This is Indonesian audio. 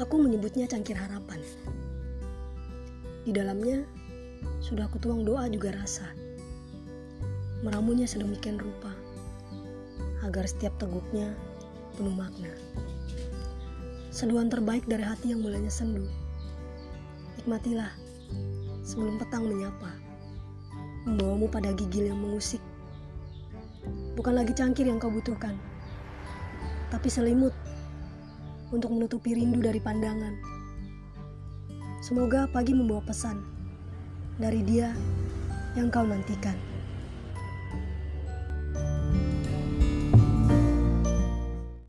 Aku menyebutnya cangkir harapan. Di dalamnya sudah aku tuang doa juga rasa. Meramunya sedemikian rupa agar setiap teguknya penuh makna. Seduhan terbaik dari hati yang mulanya sendu. Nikmatilah sebelum petang menyapa. Membawamu pada gigil yang mengusik. Bukan lagi cangkir yang kau butuhkan, tapi selimut untuk menutupi rindu dari pandangan. Semoga pagi membawa pesan dari dia yang kau nantikan.